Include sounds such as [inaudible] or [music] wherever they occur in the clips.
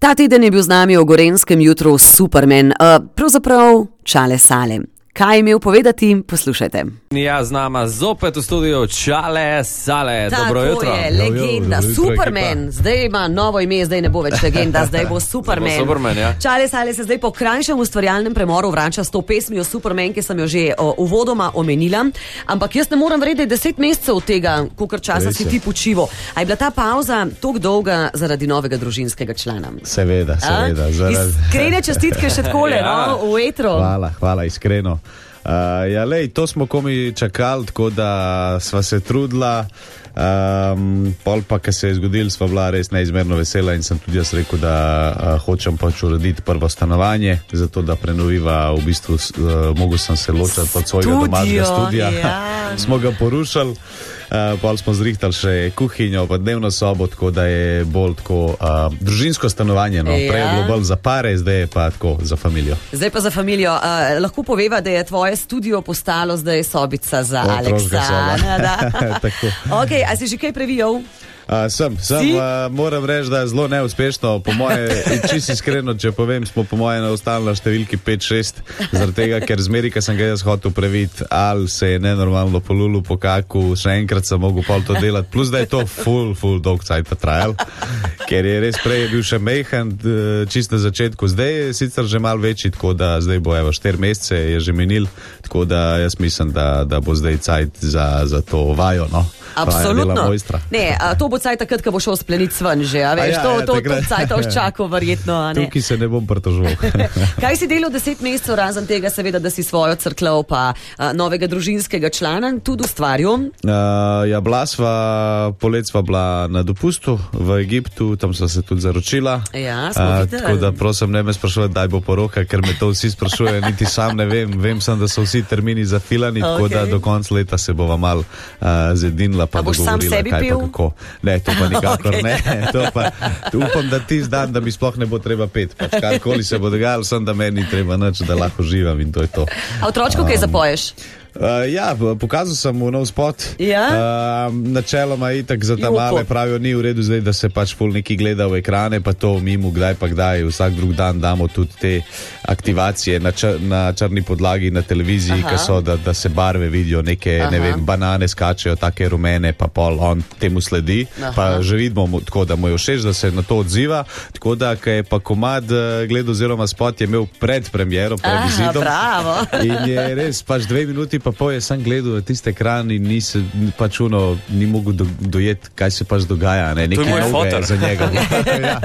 Ta teden je bil z nami v Gorenskem jutru Superman, uh, pravzaprav čale sale. Kaj je imel povedati, poslušajte. Ja, z nama zopet v studiu Čale Sale. Tako Dobro jutro. je, legenda, dobro jutro, Superman. Zdaj ima novo ime, zdaj ne bo več legenda, zdaj bo Superman. Bo Superman, ja. Čale Sale se zdaj po krajšem ustvarjalnem premoru vrača s to pesmijo Superman, ki sem jo že o, uvodoma omenila. Ampak jaz ne morem verjeti, da je deset mesecev od tega, koliko časa Res si ti počival. A je bila ta pauza tako dolga zaradi novega družinskega člana? Seveda, seveda. Zaradi... Iskrene čestitke še takole, Ja. no, v etru. Hvala, hvala, iskreno. Uh, ja, lej, to smo komi čakali, tako da sva se trudila. Um, pol pa, ki se je zgodil, sva bila res neizmerno vesela in sem tudi jaz rekel, da uh, hočem pač urediti prvo stanovanje, zato da prenoviva v bistvu, uh, mogel sem se ločiti od svojega Studio, domačega studia. ja. [laughs] smo ga porušili. Uh, pol smo zrihtali še kuhinjo, pa dnevno sobo, tako da je bolj tako uh, družinsko stanovanje. No. Ja. Prej je bilo bolj za pare, zdaj je pa tako za družino. Zdaj pa za familijo. Uh, lahko poveva, da je tvoje studio postalo zdaj sobica za Otroška. Aleksandra. [laughs] Okay, a si že kaj previjal? Sem, sem uh, moram reči, da je zelo neuspešno. Po moje, čisto iskreno, če povem, smo po moje na številki 5-6, zaradi tega, ker zmeri, ki sem ga jaz hotel previti, ali se je nenormalno polulu po kaku, še enkrat sem mogel pol to delati, plus da je to full, full dolg cajt trajal, ker je res prej je bil še mehen, čisto na začetku, zdaj je sicer že mal večji, tako da zdaj bo evo 4 mesece, je že minil, tako da jaz mislim, da, da bo zdaj cajt za, za to vajo. No. Absolutno. Ne, a, to bo caj takrat, ko bo šel spleniti ven že. A veš, A ja, to, ja, to, to takrat. caj to čakal, verjetno. a? Tukaj se ne bom pritožil. [laughs] Kaj si delal deset mesecev, razen tega, seveda, da si svojo crklo pa a, novega družinskega člana tudi ustvaril? Uh, ja, bila sva, polet sva bila na dopustu v Egiptu, tam sva se tudi zaročila. Ja, videli. tako da prosim, ne me sprašujete, kdaj bo poroka, ker me to vsi sprašujejo, niti sam ne vem. Vem sem, da so vsi termini zafilani, okay. tako da do konca leta se bova mal uh, zedinila. Pa A boš sam dogovorila, sebi kaj pil? Pa kako. ne, to pa nikakor [laughs] okay. ne. To pa, upam, da ti zdan, da mi sploh ne bo treba pet. Pač karkoli se bo dogajalo, sem da meni ni treba nič, da lahko živam in to je to. A otročko kaj zapoješ? Uh, ja, pokazal sem mu nov spot. Ja? Uh, načeloma je tako za ta Joko. male pravijo, ni v redu zdaj, da se pač ful neki gleda v ekrane, pa to mimo kdaj pa kdaj. Vsak drug dan damo tudi te aktivacije na, čr na črni podlagi na televiziji, ki so, da, da se barve vidijo, neke Aha. ne vem, banane skačejo, take rumene, pa pol on temu sledi. Aha. Pa že vidimo, mu- tako da mu je všeč, da se na to odziva. Tako da, ko je pa komad eh, gledal, oziroma spot je imel pred premiero, pred Aha, izidom. bravo. In je res, pač dve minuti pa pol je sem gledal tiste ekran in nisem pač uno, ni mogel do, dojeti, kaj se pač dogaja. Ne? Je Nekaj novega je za njega. [laughs] ja.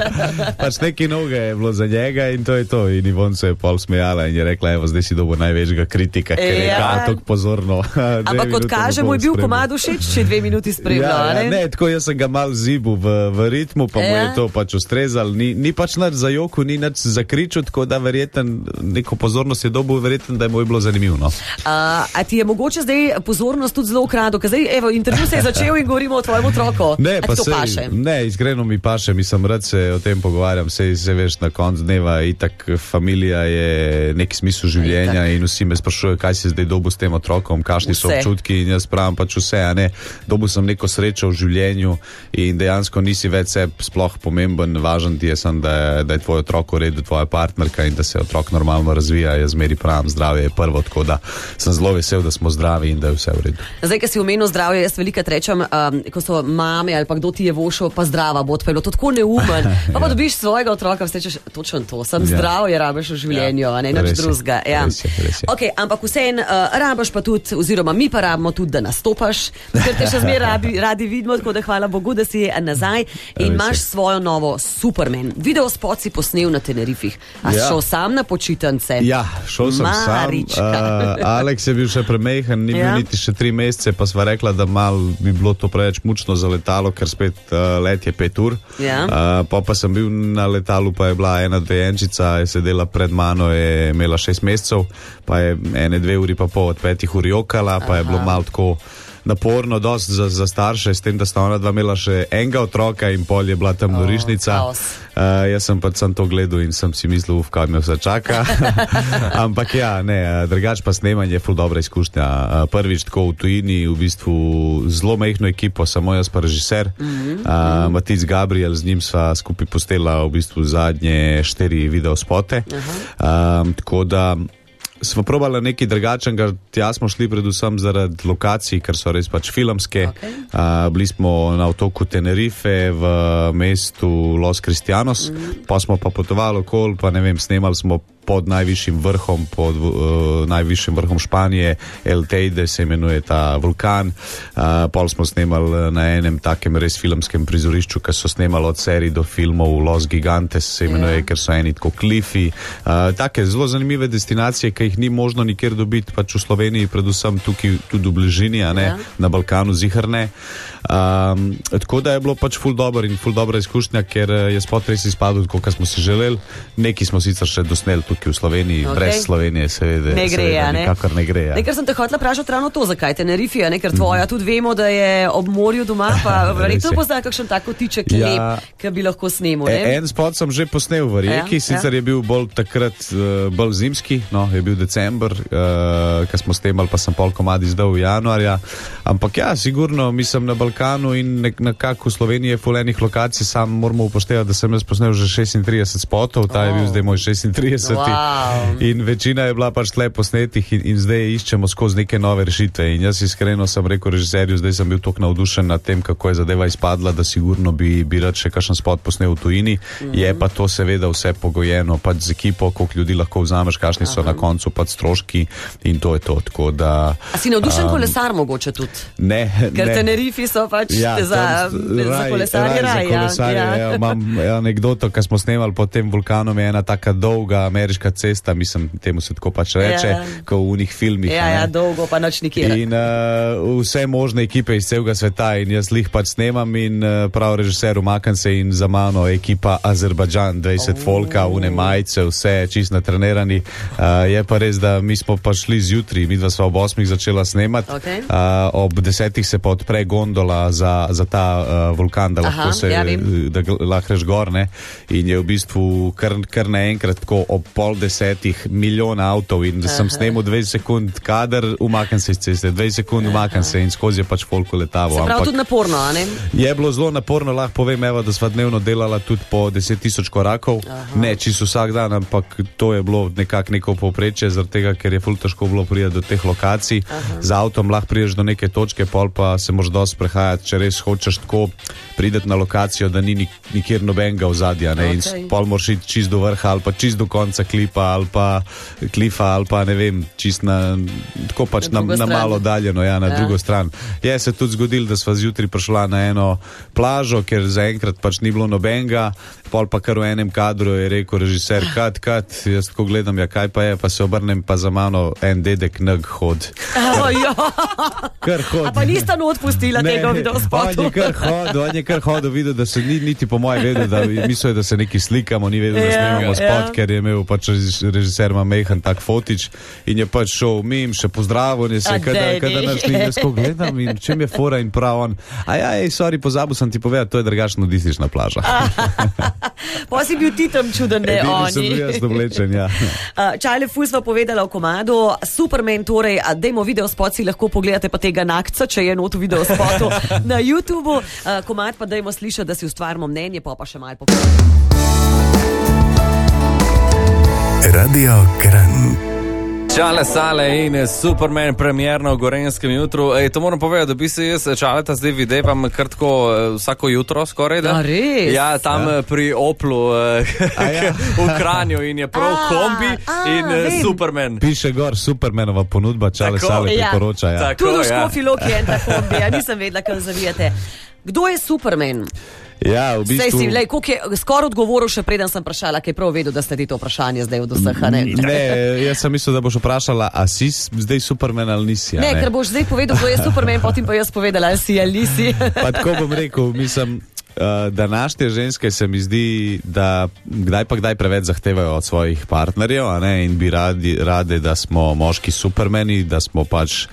Pač nekaj novega je bilo za njega in to je to. In Ivon se je pol smejala in je rekla, evo, zdaj si dobo največjega kritika, ker je Ja. ja. tako pozorno. [laughs] Ampak kot kaže, mu je bil komad všeč, če dve minuti spremljal. Ja, a ja, ne? ne, tako jaz sem ga mal zibu v, v ritmu, pa mu Ja. je to pač ustrezal. Ni, ni pač nič za joko, ni nič za kriču, tako da verjeten, neko pozornost je dobil, verjeten, da je mu je bilo zanimivo. No. A ti je mogoče zdaj pozornost tudi zelo ukradel, ker zdaj, evo, intervju se je začel in govorimo o tvojem otroku. Ne, pa sej, paše. ne, iskreno mi paše, mislim, rad se o tem pogovarjam, sej se veš na koncu dneva, itak familija je nek smisel življenja in vsi me sprašujejo, kaj si zdaj dobu s tem otrokom, kakšni so občutki in jaz pravim pač vse, a ne, dobu sem neko srečo v življenju in dejansko nisi več seb sploh pomemben, važen ti je sem, da je, da je tvoj otrok v redu, tvoja partnerka in da se otrok normalno razvija, jaz zmeri pravim, zdravje je prvo, tako da sem zelo vesel, da smo zdravi in da je vse v redu. Zdaj, ki si omenil zdravje, jaz velikrat rečem, um, ko so mame ali pa kdo ti je vošel, pa zdrava bo, pa je bilo to tako neumen. [laughs] Pa, pa dobiš svojega otroka, vstečeš točno to, sem ja. Ja. zdrav, je rabiš v življenju, ja. ne nič je, drugega. Ja. res je, res je. Okay, ampak vseeno, uh, rabiš pa tudi, oziroma mi pa rabimo tudi, da nastopaš, ker te še zmeraj radi, [laughs] radi vidimo, tako da hvala Bogu, da si nazaj in Res je. imaš svojo novo Superman. Video spot si posnel na Tenerifih. A Ja. šel sam na počitnice? Ja, šel sem Marička. sam. Uh, Aleks je bil še premehen, ni bil Ja. niti še tri mesece, pa sva rekla, da mal bi bilo to preveč mučno za letalo, ker spet uh, let je pet ur. Ja. Uh, pa, pa sem bil na letalu, pa je bila ena dojenčica, je sedela pred mano, je imela šest mesecev, pa je ene dve uri pa pol od petih ur jokala, pa je bilo malo tako. Naporno, dosti za, za starše, s tem, da sta ona dva imela še enega otroka in pol je bila tam O, norišnica. kaos. Uh, jaz sem pač sem to gledal in sem si mislil, uf, kaj me vse čaka. [laughs] Ampak ja, ne, eh, drugač pa snemanje je ful dobra izkušnja. Eh, Prvič tako v tujini, v bistvu zelo mehko ekipo, samo jaz pa režiser. Mm -hmm. uh, Matic Gabriel, z njim sva skupaj postela v bistvu zadnje štiri videospote. Um, tako da smo probali nekaj drugačnega, tja smo šli predvsem zaradi lokacij, ker so res pač filmske. Okej. Uh, bili smo na otoku Tenerife v mestu Los Cristianos, mm. pa smo pa potovali okol, pa ne vem, snemali smo pod najvišjim vrhom, pod uh, najvišjim vrhom Španije, El Teide se imenuje ta vulkan. Uh, pol smo snemali na enem takem res filmskem prizorišču, ki so snemali od serij do filmov Los Gigantes, se imenuje, Ja. ker so eni tako klifi. Uh, take zelo zanimive destinacije, ki jih ni možno nikjer dobiti, pač v Sloveniji, predvsem tukaj tudi v bližini, a ne Ja. na Balkanu zihrne. Um, tako da je bilo pač ful dobro in ful dobra izkušnja, ker eh, je spot res izpadel, kot smo si želeli. Neki smo sicer še dosneli tukaj v Sloveniji, okay. brez Slovenije, seveda. Ne gre, seveda, ne? Nikakor ne gre. Ja. Ne, ker sem te hotela vprašati ravno to, zakaj te ne rifijo, ne? ker tvoja tudi vemo, da je ob morju doma, pa [laughs] verjetno je. pozna kakšen tako tiček Ja. lep, ki bi lahko snemal. E, en spot sem že posnel v Rijeki, Ja, sicer ja. je bil bolj takrat uh, bolj zimski, no, je bil december, uh, ko smo snemali, pa sem pol komad izdal v januarja. Ampak ja, sigurno, mislim na Balkanu in nek- nekako v Sloveniji je fulenih lokacij, sam moramo upoštevati, da sem jaz posnel že 36 spotov, ta je bil Oh. zdaj moj 36. Wow. In večina je bila pač tle posnetih in, in zdaj iščemo skozi neke nove rešitve. In jaz iskreno sem rekel režiserju, zdaj sem bil tako navdušen nad tem, kako je zadeva izpadla, da sigurno bi, bi rad še kakšen spot posnel v tujini. Mm -hmm. Je pa to seveda vse pogojeno, pač z ekipo, koliko ljudi lahko vzameš, kakšni so na koncu pač stroški in to je to. Tako Da, A si navdušen um, kolesar mogoče tudi? ne, Ker ne. Tenerifi so pač ja, za, tam za kolesarje raj, raj. za kolesarje, ja, ja. Imam anegdoto, ki smo snemali pod tem vulkanom, je ena taka dolga ameriška cesta, mislim, temu se tako pač reče, Ja. ja. kot v unih filmih. Ja, ja, dolgo pa noč nikjer. In uh, vse možne ekipe iz celega sveta, in jaz jih pač snemam, in uh, prav režiser umakam se, in za mano ekipa Azerbajdžan, 20 oh. folka, une majice, vse čist natrenirani. Uh, je pa res, da mi smo pa šli zjutraj, mi dva sva ob 8 začela snemati, Okej. uh, ob 10 se pa odpre gondola za, za ta uh, vulkan, da lahko Aha, se ja, vem. da greš gor. Ne? In je v bistvu kar, kar naenkrat tako ob pol desetih milijon avtov in da sem snemal 20 sekund, kader umaknem se iz ceste, 20 sekund umaknem se in skozi je pač folko letavo. Se pravi, tudi naporno, a ne? Je bilo zelo naporno, lahko povem, evo, da sva dnevno delala tudi po 10 tisoč korakov, Aha. ne čisto vsak dan, ampak to je bilo nekako neko povprečje, zaradi tega, ker je ful težko bilo priti do teh lokacij. Aha. Z avtom lahko prideš do neke točke, pol pa se moraš dosti prehajati, če res hočeš tako priti na lokacijo, da ni nik nikjer nobenega ozadja. Okej. In pol moraš iti čist do vrha ali pa čist do konca klipa ali pa klifa ali pa ne vem, čist na, tako pač Na na, na malo daljeno, ja, na Ja. drugo stran. Je se tudi zgodilo, da sva zjutraj prišla na eno plažo, ker zaenkrat pač ni bilo nobenega, pol pa kar v enem kadru je rekel režiser, kat, kat, jaz tako gledam, ja kaj pa je, pa se obrnem pa za mano en dedek neg hod. Oh. Kar hod. A pa nista not pustila tega On videospota. je kar hodil, on je kar hodil, videl, da se ni niti po mojem vedel, da mislil, je, da se neki slikamo, ni vedel, da Ja, snemamo ja. spot, ker je imel pač reži- režiser mehen tak fotič in je pač šel mim, še pozdravil je se, kada, kada naš slik, jaz ko gledam in čem je fora in prav on. A ja, ej, sorry, pozabil sem ti povedati, to je drugačno nuditična plaža. [laughs] Pa si bil ti tam čuden, ne Edini oni. jaz oblečen, ja. [laughs] Čale Fus sva povedala v komadu, Superman, torej, dajmo videospot si lahko pogledate pa tega nakca, če je not v videospotu [laughs] na YouTubu. Uh, komad pa dajmo slišati, da si ustvarimo mnenje, pa pa še malo pokojimo. Radio Kran. Čale Sale in Superman, premjerno v Gorenskem jutru. Ej, to moram povedati, da bi se jaz čaleta zdaj videvam kar tako eh, vsako jutro skoraj. Da. A? Ja, tam ja. pri Oplu eh, ja. [laughs] v Kranju in je prav A, kombi a, in eh, vem. Superman. Piše gor Supermanova ponudba, čale Tako, sale ja. priporoča. Ja. Tako. Tu v ja. Škofi Loki je en ta kombi, ja nisem vedela, kam zavijate. Kdo je Superman? Ja, v bistvu, si, lej, je skoraj odgovoril, še preden sem vprašala, kaj je prav vedel, da ste ti to vprašanje zdaj od vseh. Ne, Ne, jaz sem mislil, da boš vprašala, a si zdaj Superman ali nisi. a ne, ker boš zdaj povedal, kdo je Superman, potem pa jaz povedala, ali si ali nisi. [laughs] Pa tako bom rekel, mislim. Uh, današnje ženske se mi zdi, da kdaj pa kdaj preveč zahtevajo od svojih partnerjev ne, in bi radi, rade, da smo moški supermeni, da smo pač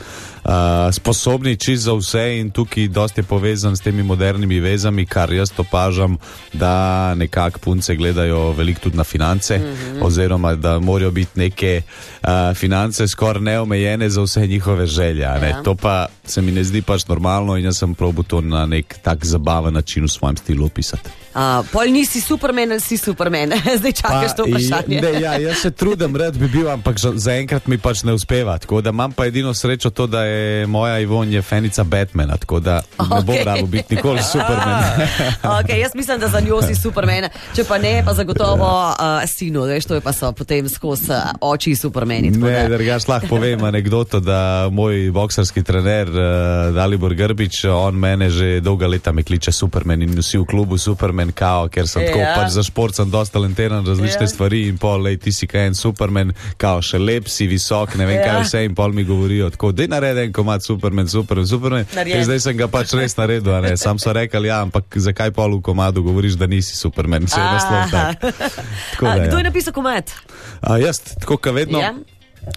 sposobni čist za vse in tukaj dosti je povezan s temi modernimi vezami, kar jaz opažam, da nekako punce gledajo veliko tudi na finance, mm -hmm. oziroma da morajo biti neke uh, finance skoraj neomejene za vse njihove želje. Ne? Ja. To pa se mi ne zdi pač normalno in jaz sem probil to na nek tak zabaven način v svojem stilu opisati. Uh, pol nisi supermen ali si supermen, [laughs] zdaj čakaš to vprašanje. Ne, ja, jaz se trudim, rad bi bil, ampak zaenkrat mi pač ne uspeva. Tako da imam pa edino srečo to, da je moja Ivonja fenica Batmana, tako da ne bom rabo biti nikoli [laughs] superman. [laughs] okay, jaz mislim, da za njo si supermen, če pa ne, pa zagotovo uh, sinu, veš, to je pa so potem skozi uh, oči supermeni. Ne, da- drugač lahko povem anegdoto, da moj boksarski trener uh, Dalibor Grbič, on mene že dolga leta me kliče Superman in vsi v klubu Superman kao, ker sem tako Ja. pač za šport, sem dosta talentiran, različne Ja. stvari in pol, lej, ti si kaj en Superman, kao še lep si, visok, ne vem Ja. kaj vse in pol mi govorijo tako, da naredi en komat Superman, Superman, Superman. In zdaj sem ga pač res naredil, ne, sam so rekli, ja, ampak zakaj pol v komadu govoriš, da nisi Superman, vse je naslov tak. Tako A, da, Kdo ja. je napisal komat? A, jaz, tako kot vedno. Ja.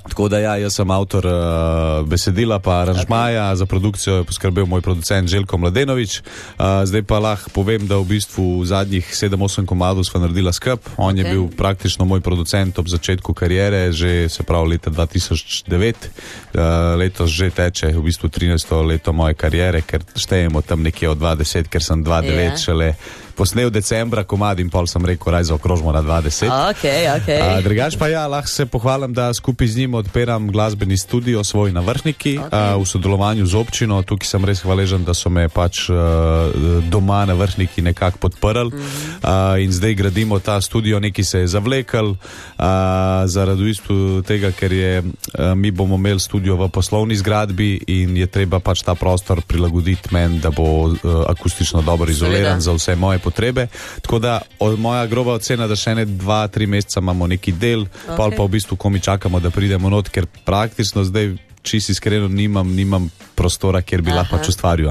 Tako da ja, jaz sem avtor uh, besedila, pa aranžmaja, okay. za produkcijo je poskrbel moj producent Željko Mladenovič. Uh, zdaj pa lahko povem, da v bistvu zadnjih 7-8 komadov smo naredila skup. On okay. je bil praktično moj producent ob začetku kariere, že se pravi leta 2009. Uh, letos že teče v bistvu 13. leto moje kariere, ker štejemo tam nekje od 20, ker sem 2009 Ja. yeah. šele posnel decembra komad in pol sem rekel, raj zaokrožimo na 20. Okay, okay. A, Drugač pa ja, lahko se pohvalim, da skupaj z njim odpiram glasbeni studio svoj na vrhniki okay. v sodelovanju z občino. Tukaj sem res hvaležen, da so me pač uh, doma na vrhniki nekako podprli. Mm -hmm. uh, in zdaj gradimo ta studio, neki se je zavlekel, uh, zaradi tega, ker je, uh, mi bomo imeli studio v poslovni zgradbi in je treba pač ta prostor prilagoditi meni, da bo uh, akustično dobro izoliran za vse moje potrebe. Tako da od, moja groba ocena, da še ne dva, tri meseca imamo neki del, okay. pol pa v bistvu komi čakamo, da pridemo not, ker praktično zdaj. Čisto iskreno nimam, nimam prostora, kjer bi lahko pač ustvaril.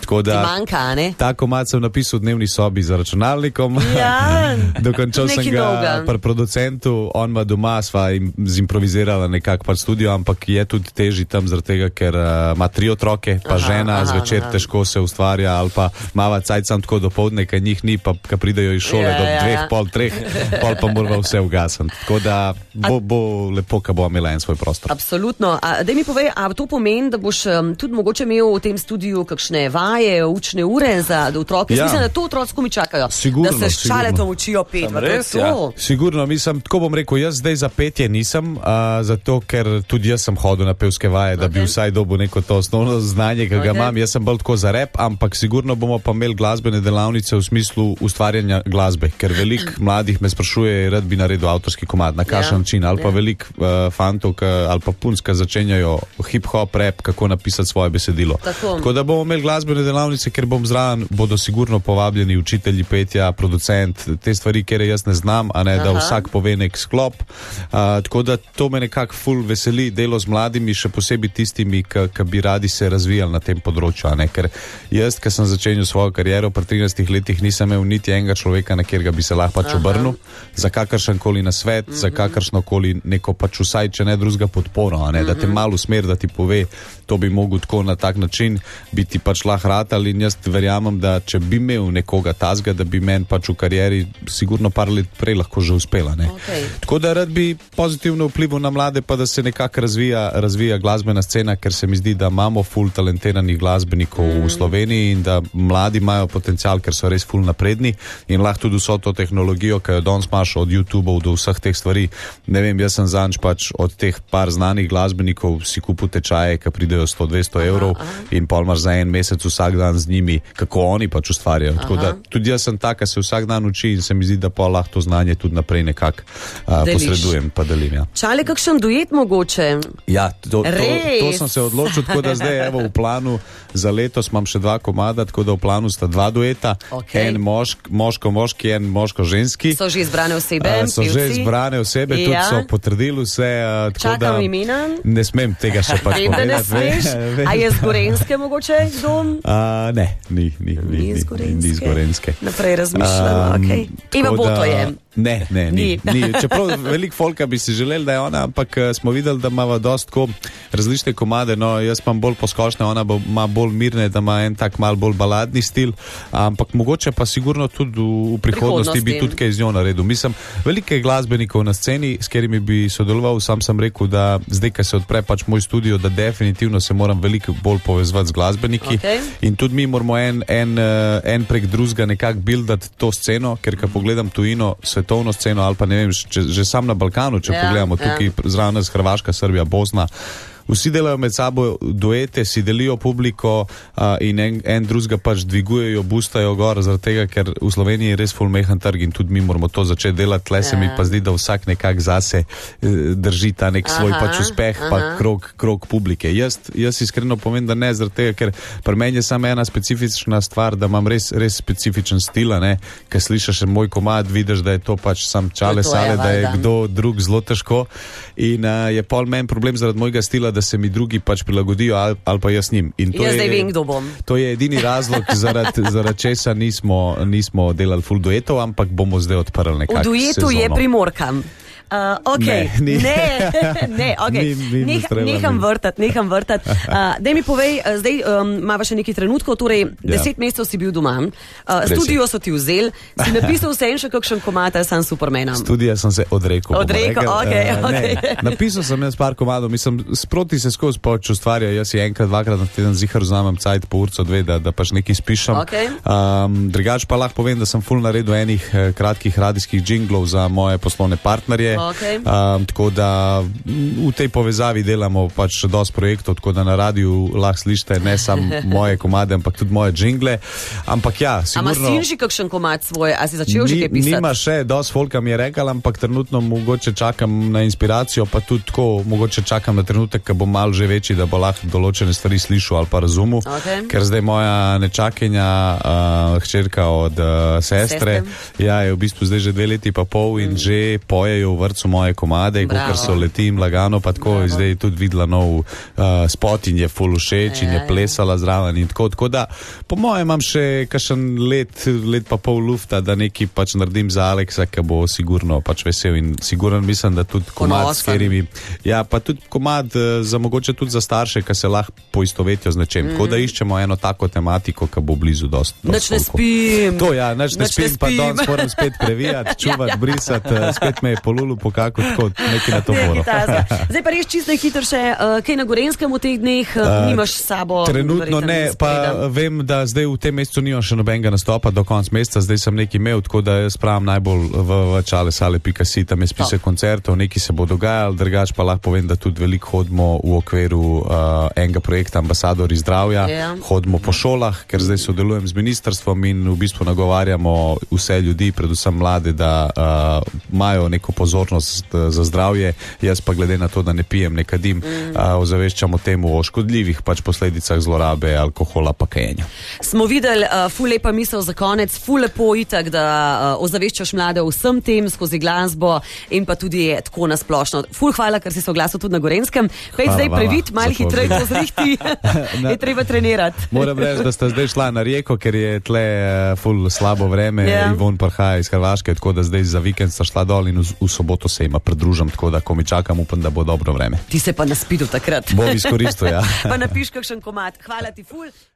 Tako Ti da manjka, a ne? ta komad sem napisal v dnevni sobi za računalnikom. Ja, [laughs] Dokončal sem ga novega. pri producentu, on ima doma, sva im zimprovizirala nekako pač studio, ampak je tudi teži tam, zaradi tega, ker uh, ima tri otroke, pa Aha, žena, aha, zvečer aha. težko se ustvarja, ali pa mava cajt sam tako do povdne, kaj njih ni, pa ko pridejo iz šole Ja, do ja, dveh, ja. pol treh, pol pa moramo vse ugasniti. Tako da bo, bo lepo, ko bo imela en svoj prostor. Absolutno. Da mi povej, a to pomeni, da boš um, tudi mogoče imel v tem studiu kakšne vaje, učne ure za otroke? Ja. Mislim, da to otroci mi čakajo. Sigurno, da se s sigurno. šaletom učijo pet. To res, to. ja. Sigurno, mislim, tako bom rekel, jaz zdaj za petje nisem, uh, zato ker tudi jaz sem hodil na pevske vaje, da bi vsaj dobil neko to osnovno znanje, ki ga Okej. imam. Jaz sem bolj tako za rep, ampak sigurno bomo pa imeli glasbene delavnice v smislu ustvarjanja glasbe, ker veliko [clears throat] mladih me sprašuje, rad bi naredil avtorski komad, na kakšen Ja, način, ali pa ja. veliko uh, fantov ka, ali pa punska začenjajo hip-hop, rap, kako napisati svoje besedilo. Tako. Tako da bomo imeli glasbene delavnice, ker bom zraven, bodo sigurno povabljeni učitelji petja, producent, te stvari, ker jaz ne znam, a ne da Aha. vsak pove nek sklop. Uh, tako da to me nekako ful veseli, delo z mladimi, še posebej tistimi, ki bi radi se razvijali na tem področju. Ker jaz, ki sem začenjal svojo kariero pri 13 letih, nisem imel niti enega človeka, na katerega bi se lahko pač obrnil za kakršen koli nasvet, mm -hmm. za kakršno koli neko pač vsaj, če ne drugega podporo, ne, da te malo smer, da ti pove, to bi mogel tako na tak način biti pač lahko ratal in jaz verjamem, da če bi imel nekoga tazga, da bi meni pač v karieri sigurno par let prej lahko že uspela. ne. Okej. Tako da rad bi pozitivno vplival na mlade, pa da se nekako razvija, razvija glasbena scena, ker se mi zdi, da imamo ful talentiranih glasbenikov mm. v Sloveniji in da mladi imajo potencial, ker so res ful napredni in lahko tudi vso to tehnologijo, ki jo danes imaš od YouTubeov do vseh teh stvari. Ne vem, jaz sem zanč pač od teh par znanih glasbenikov si kupil tečaje, ki pridejo 100-200 evrov in pol imaš za en mesec vsak dan z njimi, kako oni pač ustvarjajo. Tako da tudi jaz sem taka, se vsak dan uči in se mi zdi, da pa lahko to znanje tudi naprej nekako uh, posredujem, pa delim. Ja. Čale, kakšen duet mogoče? Ja, to, to, to Res? sem se odločil, tako da zdaj evo, v planu za letos imam še dva komada, tako da v planu sta dva dueta. Okej. En mošk, moško-moški, en moško-ženski. So že izbrane osebe? A, so že pevci? izbrane osebe, tudi Ja. so potrdili vse. tako Čakam da imena. Ne smem tega še pač povedati. Vem. A je z Gorenske mogoče kdo? A, ne, ni, ni, ni, Ni ni, iz ni, ni iz Gorenske. Naprej razmišljam. Um, okay. Tako Boto da- je. Ne, ne, ni. Ni. [laughs] ni. Čeprav veliko folka bi si želeli, da je ona, ampak eh, smo videli, da ima dosta različne komade. No, jaz imam bolj poskošne, ona bo, ima bolj mirne, da ima en tak mal bolj baladni stil. Ampak mogoče pa sigurno tudi v, v prihodnosti bi Prihodnosti. tudi kaj z njo naredil. Mislim, veliko je glasbenikov na sceni, s katerimi bi sodeloval. Sam sem rekel, da zdaj, ko se odpre pač moj studio, da definitivno se moram veliko bolj povezati z glasbeniki. Okej. In tudi mi moramo en, en, eh, en prek drugega nekako buildati to sceno, ker ko pogledam tujino, svetovno sceno ali pa ne vem, če, že sam na Balkanu, če Ja, pogledamo ja. tukaj ja. zraven nas Hrvaška, Srbija, Bosna. Vsi delajo med sabo duete, si delijo publiko uh, in en, en drugega pač dvigujejo, bustajo gor, zaradi tega, ker v Sloveniji je res fulmehan trg in tudi mi moramo to začeti delati. Tle se mi Ja. pa zdi, da vsak nekako zase eh, drži ta nek svoj Aha, pač uspeh, pa aha. krok, krok publike. Jaz, jaz iskreno povem, da ne, zaradi tega, ker pri meni je samo ena specifična stvar, da imam res, res specifičen stil. Ker slišiš moj komad, vidiš, da je to pač sam čale To je, sale, da je kdo drug zelo težko. In uh, je pol meni problem zaradi mojega stila, da se mi drugi pač prilagodijo ali, ali pa jaz njim. In to Jaz je- zdaj vem, kdo bom. To je edini razlog, zaradi [laughs] zarad česa nismo, nismo delali full duetov, ampak bomo zdaj odprli V nekaj. duetu je primorkam. Uh, okay. Ne, ni. ne, ne, [laughs] okay. Ni- ni Neh, treba, neham vrtati, neham vrtati. [laughs] Uh, Daj mi povej, uh, zdaj um, imamo še nekaj trenutkov, torej Ja. deset mesecev si bil doma, uh, studio so ti vzeli, si [laughs] napisal vse en še kakšen komat, sam Supermanom. Studija sem se odrekel. Odrekel, rekli. okej, Eh, ne. Napisal sem jaz par komadov, mislim, sproti se skozi pač ustvarja. Jaz si enkrat, dvakrat na teden zihar vzamem cajt po urco dve, da, da pač nekaj spišem. Okej. Um, drugač pa lahko povem, da sem full naredil enih eh, kratkih radijskih jinglov za moje poslovne partnerje. Okej. Um, tako da mm, v tej povezavi delamo pač dosti projektov, tako da na radiju lahko slišite ne samo [laughs] moje komade, ampak tudi moje jingle. Ampak ja, Ama sigurno. si že kakšen komat svoj, a si začel že Ni- kaj pisati? Nima še, dosti folka mi je rekel, ampak trenutno mogoče čakam na inspiracijo, pa tudi tako, mogoče čakam na trenutek, ko bom mal že večji, da bo lahko določene stvari slišal ali pa razumel. Okej. Ker zdaj moja nečakinja, uh, hčerka od uh, sestre, ja, je v bistvu zdaj že dve leti pa pol in mm. že pojejo v vrtu moje komade, Bravo. ker so letim lagano, pa tako je zdaj tudi videla nov uh, spot in je full všeč in Ja, je ja. plesala zraven in tako. Tako da, po mojem, imam še kakšen let, let pa pol lufta, da nekaj pač naredim za Aleksa, ki bo sigurno pač vesel in siguren mislim, da tudi komad, s Ponosen. katerimi. Ja, pa tudi komad eh, za mogoče tudi za starše, ki se lahko poistovetijo z nečem. Mm. Tako da iščemo eno tako tematiko, ki bo blizu dost. dost Nič ne spim. To ja, nič ne Nič ne spim, pa spim. danes moram spet [laughs] previjati, čuvati, Ja, ja. brisati, eh, spet me je polulu pokakal, tako nekaj na to moro. [laughs] Zdaj pa res čisto hitro še, uh, kaj na Gorenskem v teh dneh, uh, nimaš s sabo. Trenutno verjetno ne, pa vem, da zdaj v tem mesecu nimam še nobenega nastopa do konca meseca, zdaj sem nekaj imel, tako da jaz pravim najbolj v, v čale sale.si, tam je spise Top. koncertov, nekaj se bo dogajalo, drugač pa lahko povem, da tudi veliko hodimo v okviru uh, enega projekta Ambasadori zdravja, Ja. hodimo po šolah, ker zdaj sodelujem z ministrstvom in v bistvu nagovarjamo vse ljudi, predvsem mlade, da uh, imajo neko pozornost eh, za zdravje. Jaz pa glede na to, da ne pijem, ne kadim, mm. uh, ozaveščamo temu o škodljivih pač posledicah zlorabe alkohola pa kajenja. Smo videli, uh, ful lepa misel za konec, ful lepo itak, da uh, ozaveščaš mlade o vsem tem skozi glasbo in pa tudi tako nasplošno. Ful hvala, ker si se oglasil tudi na Gorenskem. Pej zdaj previd, malo hitreje to zrihti, [laughs] [laughs] je treba trenirati. Moram reči, da ste zdaj šla na rijeko, ker je tle uh, ful slabo vreme, Ja. yeah. Ivon prihaja iz Hrvaške, tako da zdaj za vikend sta šla dol in v, v soboto se jima pridružim, tako da ko mi čakam, upam, da bo dobro vreme. Ti se pa naspidu takrat. Bom izkoristil, ja. [laughs] pa napiš kakšen komat. Hvala ti ful.